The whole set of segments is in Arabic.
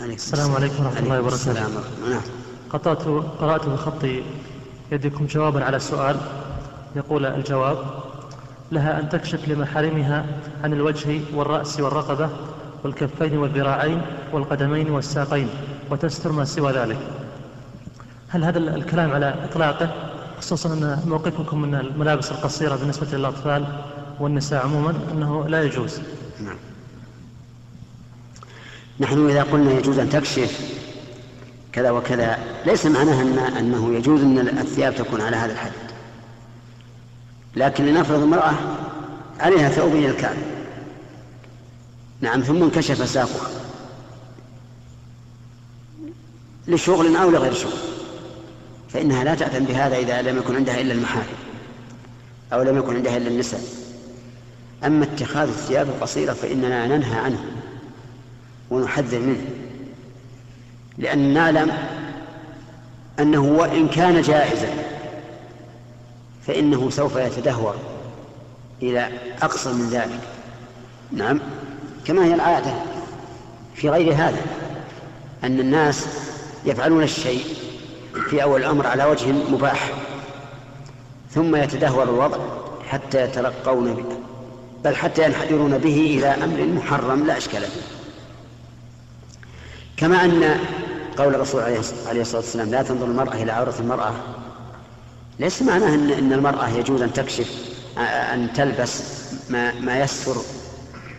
السلام عليكم ورحمة الله وبركاته. السلام نعم. قطعت قرأت بخط يدكم جوابا على سؤال. يقول الجواب لها أن تكشف لمحارمها عن الوجه والرأس والرقبة والكفين والذراعين والقدمين والساقين وتستر ما سوى ذلك. هل هذا الكلام على إطلاقه؟ خصوصا أن موقفكم من الملابس القصيرة بالنسبة للأطفال والنساء عموما أنه لا يجوز. نعم. نحن إذا قلنا يجوز أن تكشف كذا وكذا ليس معناها أن أنه يجوز أن الثياب تكون على هذا الحد. لكن لنفرض امرأة عليها ثوب إلى الكعب نعم ثم انكشف ساقها. لشغل أو لغير شغل. فإنها لا تأتم بهذا إذا لم يكن عندها إلا المحارم أو لم يكن عندها إلا النساء. أما اتخاذ الثياب القصيرة فإننا ننهى عنه. ونحذر منه. لأن نعلم أنه وإن كان جائزا فإنه سوف يتدهور إلى أقصى من ذلك. نعم. كما هي العادة في غير هذا أن الناس يفعلون الشيء في أول الأمر على وجه مباح ثم يتدهور الوضع حتى يتلقون به بل حتى ينحدرون به إلى أمر محرم لا إشكال فيه. كما أن قول الرسول عليه الصلاة والسلام لا تنظر المرأة إلى عورة المرأة. ليس معناه أن أن المرأة يجوز أن تكشف أن تلبس ما ما يستر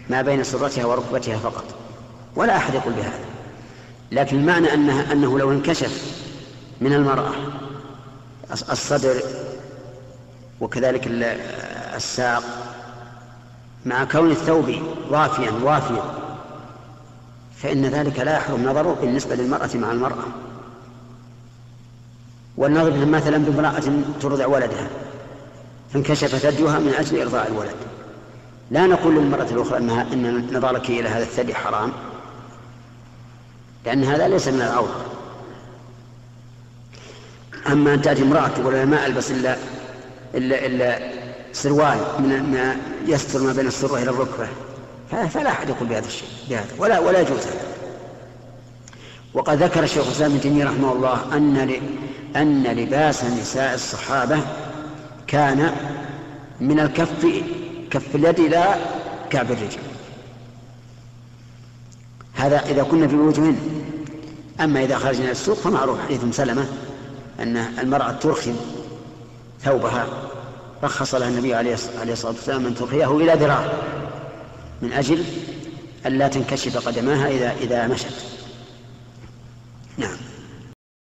ما بين سرتها وركبتها فقط. ولا أحد يقول بهذا. لكن المعنى أنه, أنه لو انكشف من المرأة الصدر وكذلك الساق مع كون الثوب ضافيا وافيا فإن ذلك لا يحرم نظره بالنسبة للمرأة مع المرأة. ولنضرب مثلا بامرأة ترضع ولدها فانكشف ثديها من أجل إرضاع الولد. لا نقول للمرأة الأخرى أنها أن نظرك إلى هذا الثدي حرام لأن هذا ليس من العورة أما أن تأتي امرأة تقول ما ألبس إلا إلا إلا سروال من ما يستر ما بين السرة إلى الركبة فلا أحد يقول بهذا الشيء بهذا ولا ولا يجوز هذا. وقد ذكر الشيخ الإسلام ابن تيمية رحمه الله أن أن لباس نساء الصحابة كان من الكف كف اليد إلى كعب الرجل هذا إذا كنا في بيوتهن أما إذا خرجنا إلى السوق فمعروف حديث سلمة أن المرأة ترخي ثوبها رخص لها النبي عليه الصلاة والسلام أن ترخيه إلى ذراع. من أجل ألا تنكشف قدماها إذا إذا مشت. نعم.